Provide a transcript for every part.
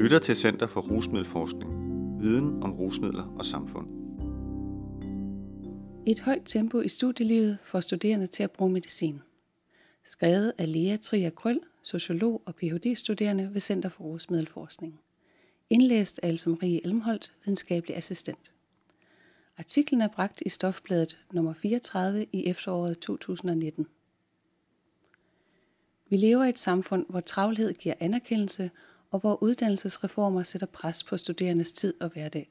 lytter til Center for Rusmiddelforskning. Viden om rusmidler og samfund. Et højt tempo i studielivet får studerende til at bruge medicin. Skrevet af Lea Trier Krøl, sociolog og Ph.D.-studerende ved Center for Rusmiddelforskning. Indlæst af Else Marie Elmholdt, videnskabelig assistent. Artiklen er bragt i Stofbladet nummer 34 i efteråret 2019. Vi lever i et samfund, hvor travlhed giver anerkendelse, og hvor uddannelsesreformer sætter pres på studerendes tid og hverdag.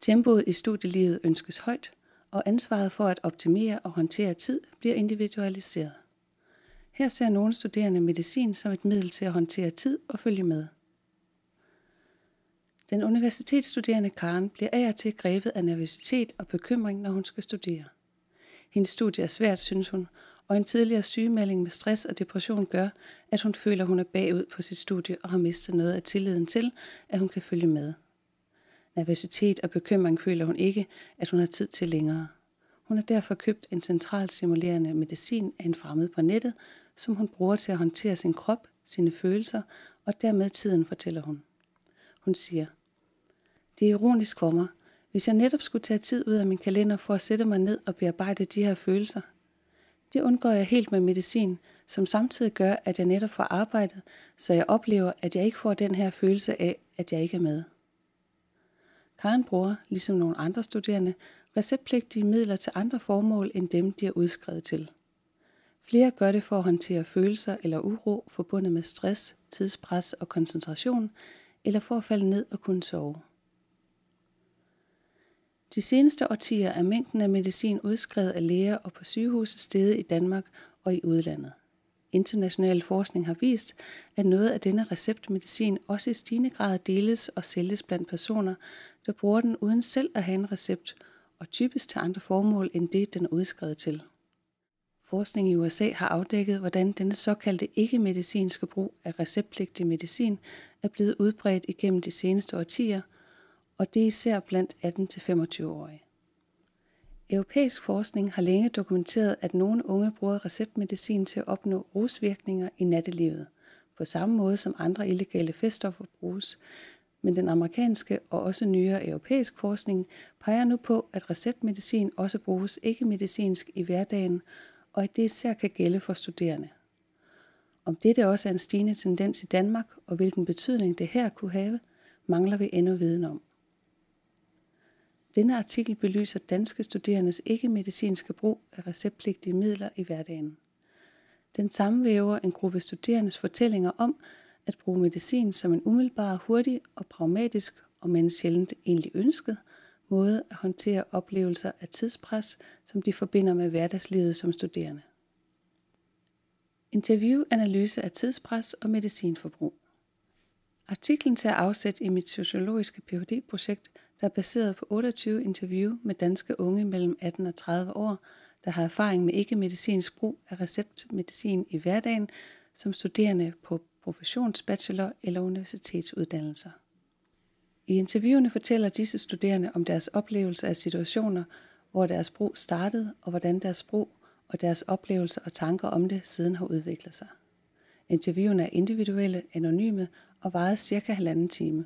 Tempoet i studielivet ønskes højt, og ansvaret for at optimere og håndtere tid bliver individualiseret. Her ser nogle studerende medicin som et middel til at håndtere tid og følge med. Den universitetsstuderende Karen bliver af og til grebet af nervøsitet og bekymring, når hun skal studere. Hendes studie er svært, synes hun, og en tidligere sygemelding med stress og depression gør, at hun føler, at hun er bagud på sit studie og har mistet noget af tilliden til, at hun kan følge med. Nervøsitet og bekymring føler hun ikke, at hun har tid til længere. Hun har derfor købt en centralt simulerende medicin af en fremmed på nettet, som hun bruger til at håndtere sin krop, sine følelser og dermed tiden, fortæller hun. Hun siger, det er ironisk for mig, hvis jeg netop skulle tage tid ud af min kalender for at sætte mig ned og bearbejde de her følelser, det undgår jeg helt med medicin, som samtidig gør, at jeg netop får arbejdet, så jeg oplever, at jeg ikke får den her følelse af, at jeg ikke er med. Karen bruger, ligesom nogle andre studerende, receptpligtige midler til andre formål end dem, de er udskrevet til. Flere gør det for at håndtere følelser eller uro forbundet med stress, tidspres og koncentration, eller for at falde ned og kunne sove. De seneste årtier er mængden af medicin udskrevet af læger og på sygehuse steget i Danmark og i udlandet. International forskning har vist, at noget af denne receptmedicin også i stigende grad deles og sælges blandt personer, der bruger den uden selv at have en recept, og typisk til andre formål end det, den er udskrevet til. Forskning i USA har afdækket, hvordan denne såkaldte ikke-medicinske brug af receptpligtig medicin er blevet udbredt igennem de seneste årtier – og det er især blandt 18-25-årige. Europæisk forskning har længe dokumenteret, at nogle unge bruger receptmedicin til at opnå rusvirkninger i nattelivet, på samme måde som andre illegale feststoffer bruges, men den amerikanske og også nyere europæisk forskning peger nu på, at receptmedicin også bruges ikke-medicinsk i hverdagen, og at det især kan gælde for studerende. Om dette også er en stigende tendens i Danmark, og hvilken betydning det her kunne have, mangler vi endnu viden om. Denne artikel belyser danske studerendes ikke-medicinske brug af receptpligtige midler i hverdagen. Den sammenvæver en gruppe studerendes fortællinger om at bruge medicin som en umiddelbar, hurtig og pragmatisk, og men sjældent egentlig ønsket, måde at håndtere oplevelser af tidspres, som de forbinder med hverdagslivet som studerende. Interview, analyse af tidspres og medicinforbrug. Artiklen tager afsæt i mit sociologiske Ph.D.-projekt, der er baseret på 28 interview med danske unge mellem 18 og 30 år, der har erfaring med ikke-medicinsk brug af receptmedicin i hverdagen som studerende på professionsbachelor eller universitetsuddannelser. I interviewene fortæller disse studerende om deres oplevelse af situationer, hvor deres brug startede, og hvordan deres brug og deres oplevelser og tanker om det siden har udviklet sig. Interviewene er individuelle, anonyme og varede cirka halvanden time.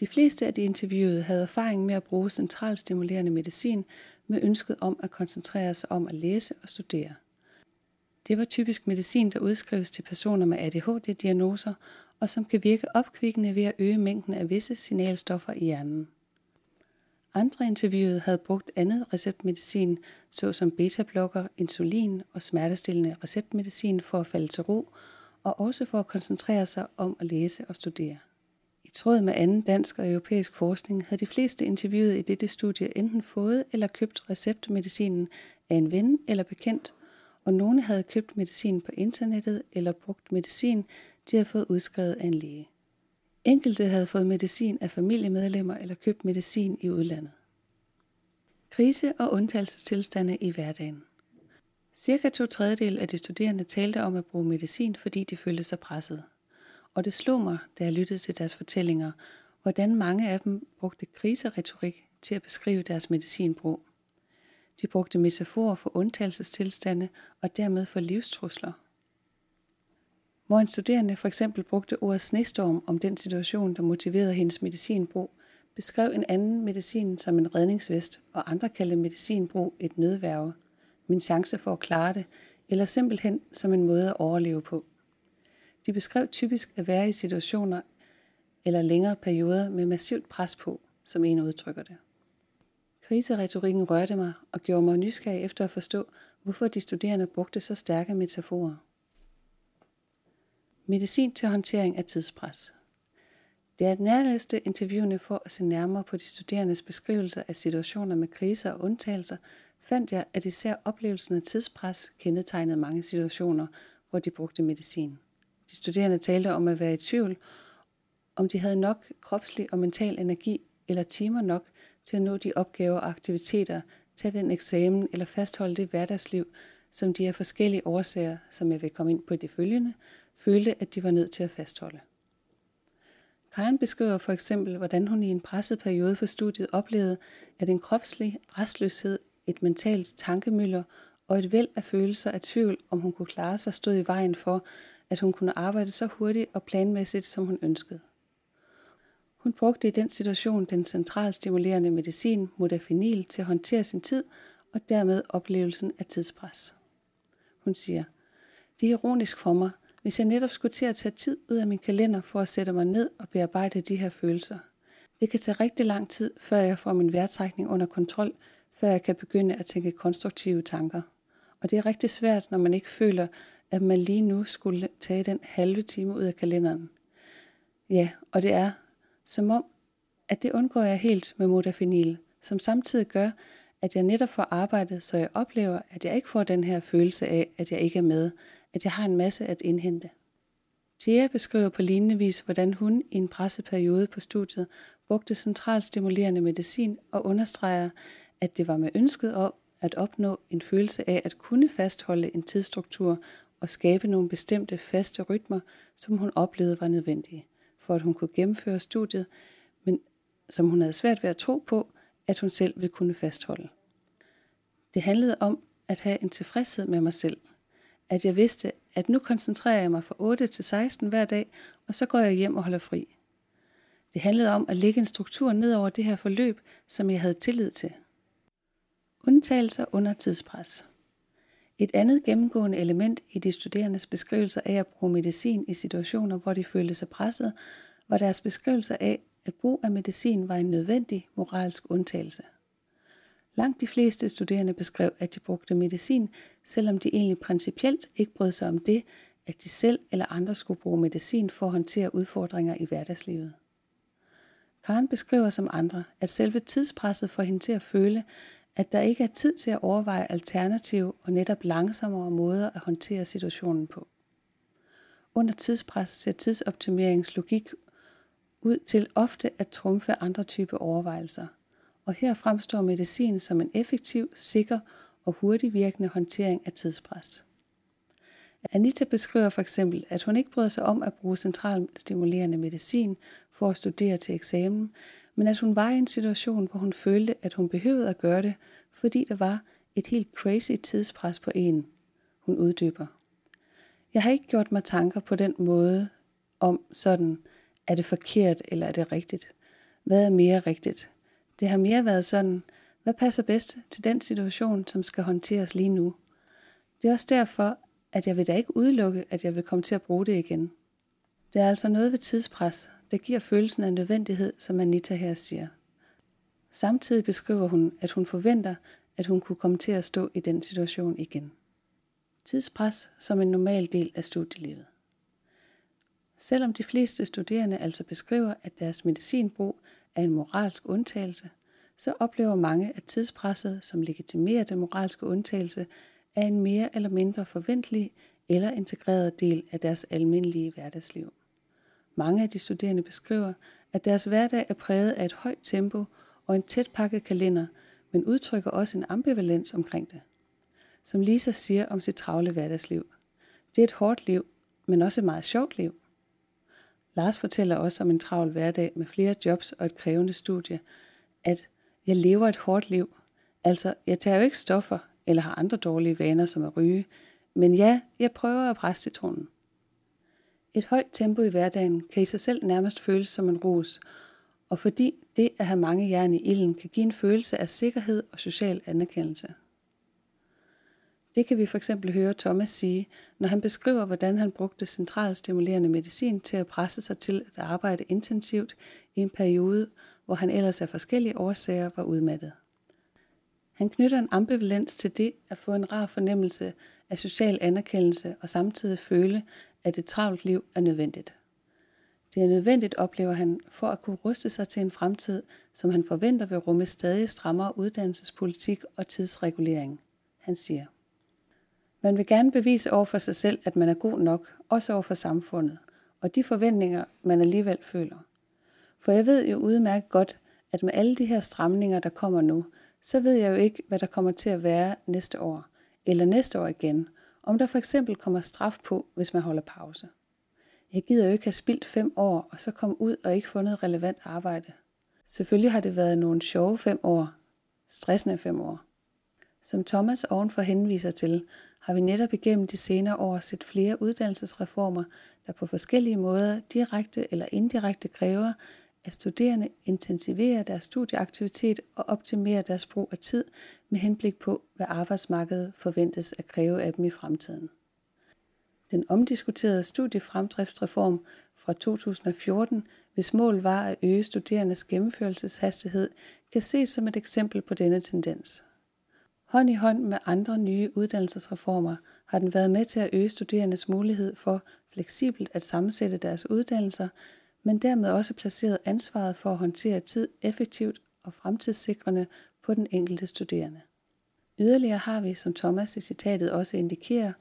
De fleste af de interviewede havde erfaring med at bruge centralstimulerende medicin med ønsket om at koncentrere sig om at læse og studere. Det var typisk medicin, der udskrives til personer med ADHD-diagnoser, og som kan virke opkvikkende ved at øge mængden af visse signalstoffer i hjernen. Andre interviewede havde brugt andet receptmedicin, såsom betablokker, insulin og smertestillende receptmedicin for at falde til ro, og også for at koncentrere sig om at læse og studere tråd med anden dansk og europæisk forskning havde de fleste interviewet i dette studie enten fået eller købt receptmedicinen af en ven eller bekendt, og nogle havde købt medicin på internettet eller brugt medicin, de havde fået udskrevet af en læge. Enkelte havde fået medicin af familiemedlemmer eller købt medicin i udlandet. Krise og undtagelsestilstande i hverdagen. Cirka to tredjedel af de studerende talte om at bruge medicin, fordi de følte sig presset og det slog mig, da jeg lyttede til deres fortællinger, hvordan mange af dem brugte kriseretorik til at beskrive deres medicinbrug. De brugte metaforer for undtagelsestilstande og dermed for livstrusler. hvor en studerende for eksempel brugte ordet snestorm om den situation, der motiverede hendes medicinbrug, beskrev en anden medicin som en redningsvest, og andre kaldte medicinbrug et nødværve, min chance for at klare det, eller simpelthen som en måde at overleve på. De beskrev typisk at være i situationer eller længere perioder med massivt pres på, som en udtrykker det. Kriseretorikken rørte mig og gjorde mig nysgerrig efter at forstå, hvorfor de studerende brugte så stærke metaforer. Medicin til håndtering af tidspres. Det er et nærlæste interviewene for at se nærmere på de studerendes beskrivelser af situationer med kriser og undtagelser, fandt jeg, at især oplevelsen af tidspres kendetegnede mange situationer, hvor de brugte medicin. De studerende talte om at være i tvivl, om de havde nok kropslig og mental energi eller timer nok til at nå de opgaver og aktiviteter, tage den eksamen eller fastholde det hverdagsliv, som de af forskellige årsager, som jeg vil komme ind på i det følgende, følte, at de var nødt til at fastholde. Karen beskriver for eksempel, hvordan hun i en presset periode for studiet oplevede, at en kropslig restløshed, et mentalt tankemøller og et væld af følelser af tvivl, om hun kunne klare sig, stod i vejen for, at hun kunne arbejde så hurtigt og planmæssigt, som hun ønskede. Hun brugte i den situation den centralstimulerende medicin modafinil til at håndtere sin tid og dermed oplevelsen af tidspres. Hun siger, det er ironisk for mig, hvis jeg netop skulle til at tage tid ud af min kalender for at sætte mig ned og bearbejde de her følelser. Det kan tage rigtig lang tid, før jeg får min vejrtrækning under kontrol, før jeg kan begynde at tænke konstruktive tanker. Og det er rigtig svært, når man ikke føler, at man lige nu skulle tage den halve time ud af kalenderen. Ja, og det er som om, at det undgår jeg helt med modafinil, som samtidig gør, at jeg netop får arbejdet, så jeg oplever, at jeg ikke får den her følelse af, at jeg ikke er med, at jeg har en masse at indhente. Thea beskriver på lignende vis, hvordan hun i en presseperiode på studiet brugte centralstimulerende medicin og understreger, at det var med ønsket om at opnå en følelse af at kunne fastholde en tidsstruktur og skabe nogle bestemte faste rytmer, som hun oplevede var nødvendige, for at hun kunne gennemføre studiet, men som hun havde svært ved at tro på, at hun selv ville kunne fastholde. Det handlede om at have en tilfredshed med mig selv – at jeg vidste, at nu koncentrerer jeg mig fra 8 til 16 hver dag, og så går jeg hjem og holder fri. Det handlede om at lægge en struktur ned over det her forløb, som jeg havde tillid til. Undtagelser under tidspres. Et andet gennemgående element i de studerendes beskrivelser af at bruge medicin i situationer, hvor de følte sig presset, var deres beskrivelser af, at brug af medicin var en nødvendig moralsk undtagelse. Langt de fleste studerende beskrev, at de brugte medicin, selvom de egentlig principielt ikke brød sig om det, at de selv eller andre skulle bruge medicin for at håndtere udfordringer i hverdagslivet. Karen beskriver som andre, at selve tidspresset får hende til at føle, at der ikke er tid til at overveje alternative og netop langsommere måder at håndtere situationen på. Under tidspres ser tidsoptimeringslogik ud til ofte at trumfe andre typer overvejelser – og her fremstår medicin som en effektiv, sikker og hurtig virkende håndtering af tidspres. Anita beskriver for eksempel, at hun ikke bryder sig om at bruge centralstimulerende medicin for at studere til eksamen, men at hun var i en situation, hvor hun følte, at hun behøvede at gøre det, fordi der var et helt crazy tidspres på en. Hun uddyber. Jeg har ikke gjort mig tanker på den måde om sådan, er det forkert eller er det rigtigt? Hvad er mere rigtigt? Det har mere været sådan, hvad passer bedst til den situation, som skal håndteres lige nu? Det er også derfor, at jeg vil da ikke udelukke, at jeg vil komme til at bruge det igen. Det er altså noget ved tidspres, der giver følelsen af nødvendighed, som Anita her siger. Samtidig beskriver hun, at hun forventer, at hun kunne komme til at stå i den situation igen. Tidspres som en normal del af studielivet. Selvom de fleste studerende altså beskriver, at deres medicinbrug er en moralsk undtagelse, så oplever mange, at tidspresset, som legitimerer den moralske undtagelse, er en mere eller mindre forventelig eller integreret del af deres almindelige hverdagsliv. Mange af de studerende beskriver, at deres hverdag er præget af et højt tempo og en tæt pakket kalender, men udtrykker også en ambivalens omkring det. Som Lisa siger om sit travle hverdagsliv. Det er et hårdt liv, men også et meget sjovt liv. Lars fortæller også om en travl hverdag med flere jobs og et krævende studie, at jeg lever et hårdt liv. Altså, jeg tager jo ikke stoffer eller har andre dårlige vaner som at ryge, men ja, jeg prøver at presse citronen. Et højt tempo i hverdagen kan i sig selv nærmest føles som en ros, og fordi det at have mange jern i ilden kan give en følelse af sikkerhed og social anerkendelse. Det kan vi for eksempel høre Thomas sige, når han beskriver, hvordan han brugte centralstimulerende medicin til at presse sig til at arbejde intensivt i en periode, hvor han ellers af forskellige årsager var udmattet. Han knytter en ambivalens til det at få en rar fornemmelse af social anerkendelse og samtidig føle, at et travlt liv er nødvendigt. Det er nødvendigt, oplever han, for at kunne ruste sig til en fremtid, som han forventer vil rumme stadig strammere uddannelsespolitik og tidsregulering. Han siger, man vil gerne bevise over for sig selv, at man er god nok, også over for samfundet, og de forventninger, man alligevel føler. For jeg ved jo udmærket godt, at med alle de her stramninger, der kommer nu, så ved jeg jo ikke, hvad der kommer til at være næste år, eller næste år igen, om der for eksempel kommer straf på, hvis man holder pause. Jeg gider jo ikke have spildt fem år, og så komme ud og ikke få noget relevant arbejde. Selvfølgelig har det været nogle sjove fem år, stressende fem år. Som Thomas ovenfor henviser til, har vi netop igennem de senere år set flere uddannelsesreformer, der på forskellige måder direkte eller indirekte kræver, at studerende intensiverer deres studieaktivitet og optimerer deres brug af tid med henblik på, hvad arbejdsmarkedet forventes at kræve af dem i fremtiden. Den omdiskuterede studiefremdriftsreform fra 2014, hvis mål var at øge studerendes gennemførelseshastighed, kan ses som et eksempel på denne tendens. Hånd i hånd med andre nye uddannelsesreformer har den været med til at øge studerendes mulighed for fleksibelt at sammensætte deres uddannelser, men dermed også placeret ansvaret for at håndtere tid effektivt og fremtidssikrende på den enkelte studerende. Yderligere har vi, som Thomas i citatet også indikerer,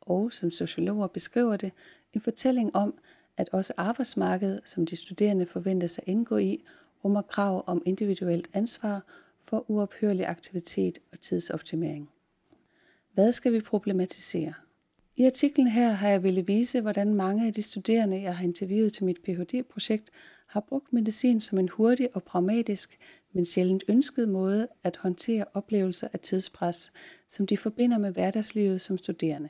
og som sociologer beskriver det, en fortælling om, at også arbejdsmarkedet, som de studerende forventes at indgå i, rummer krav om individuelt ansvar for uophørlig aktivitet og tidsoptimering. Hvad skal vi problematisere? I artiklen her har jeg ville vise, hvordan mange af de studerende, jeg har interviewet til mit Ph.D.-projekt, har brugt medicin som en hurtig og pragmatisk, men sjældent ønsket måde at håndtere oplevelser af tidspres, som de forbinder med hverdagslivet som studerende.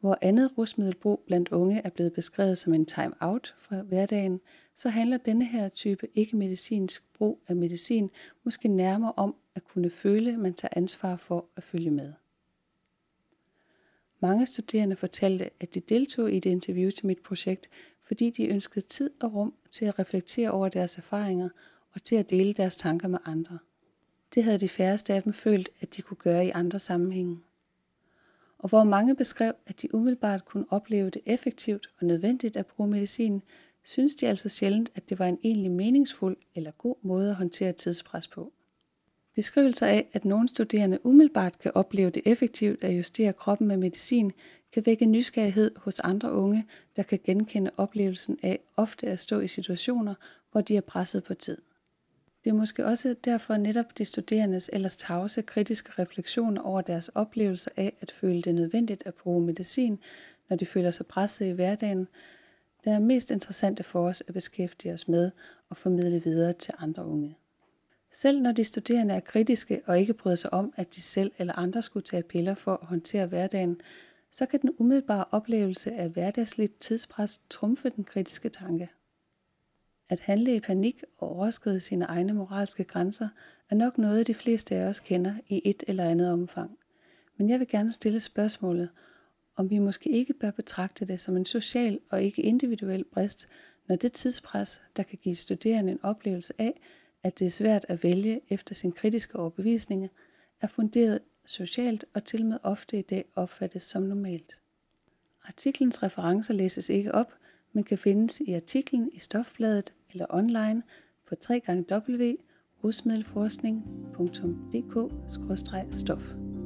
Hvor andet rusmiddelbrug blandt unge er blevet beskrevet som en time-out fra hverdagen, så handler denne her type ikke-medicinsk brug af medicin måske nærmere om at kunne føle, at man tager ansvar for at følge med. Mange studerende fortalte, at de deltog i et interview til mit projekt, fordi de ønskede tid og rum til at reflektere over deres erfaringer og til at dele deres tanker med andre. Det havde de færreste af dem følt, at de kunne gøre i andre sammenhænge og hvor mange beskrev, at de umiddelbart kunne opleve det effektivt og nødvendigt at bruge medicin, synes de altså sjældent, at det var en egentlig meningsfuld eller god måde at håndtere tidspres på. Beskrivelser af, at nogle studerende umiddelbart kan opleve det effektivt at justere kroppen med medicin, kan vække nysgerrighed hos andre unge, der kan genkende oplevelsen af ofte at stå i situationer, hvor de er presset på tid. Det er måske også derfor netop de studerendes ellers tavse kritiske refleksioner over deres oplevelse af at føle det nødvendigt at bruge medicin, når de føler sig presset i hverdagen, der er mest interessante for os at beskæftige os med og formidle videre til andre unge. Selv når de studerende er kritiske og ikke bryder sig om, at de selv eller andre skulle tage piller for at håndtere hverdagen, så kan den umiddelbare oplevelse af hverdagsligt tidspres trumfe den kritiske tanke. At handle i panik og overskride sine egne moralske grænser er nok noget, de fleste af os kender i et eller andet omfang. Men jeg vil gerne stille spørgsmålet, om vi måske ikke bør betragte det som en social og ikke individuel brist, når det tidspres, der kan give studerende en oplevelse af, at det er svært at vælge efter sin kritiske overbevisning, er funderet socialt og til med ofte i dag opfattes som normalt. Artiklens referencer læses ikke op, men kan findes i artiklen i Stofbladet eller online på www.rusmiddelforskning.dk-stof.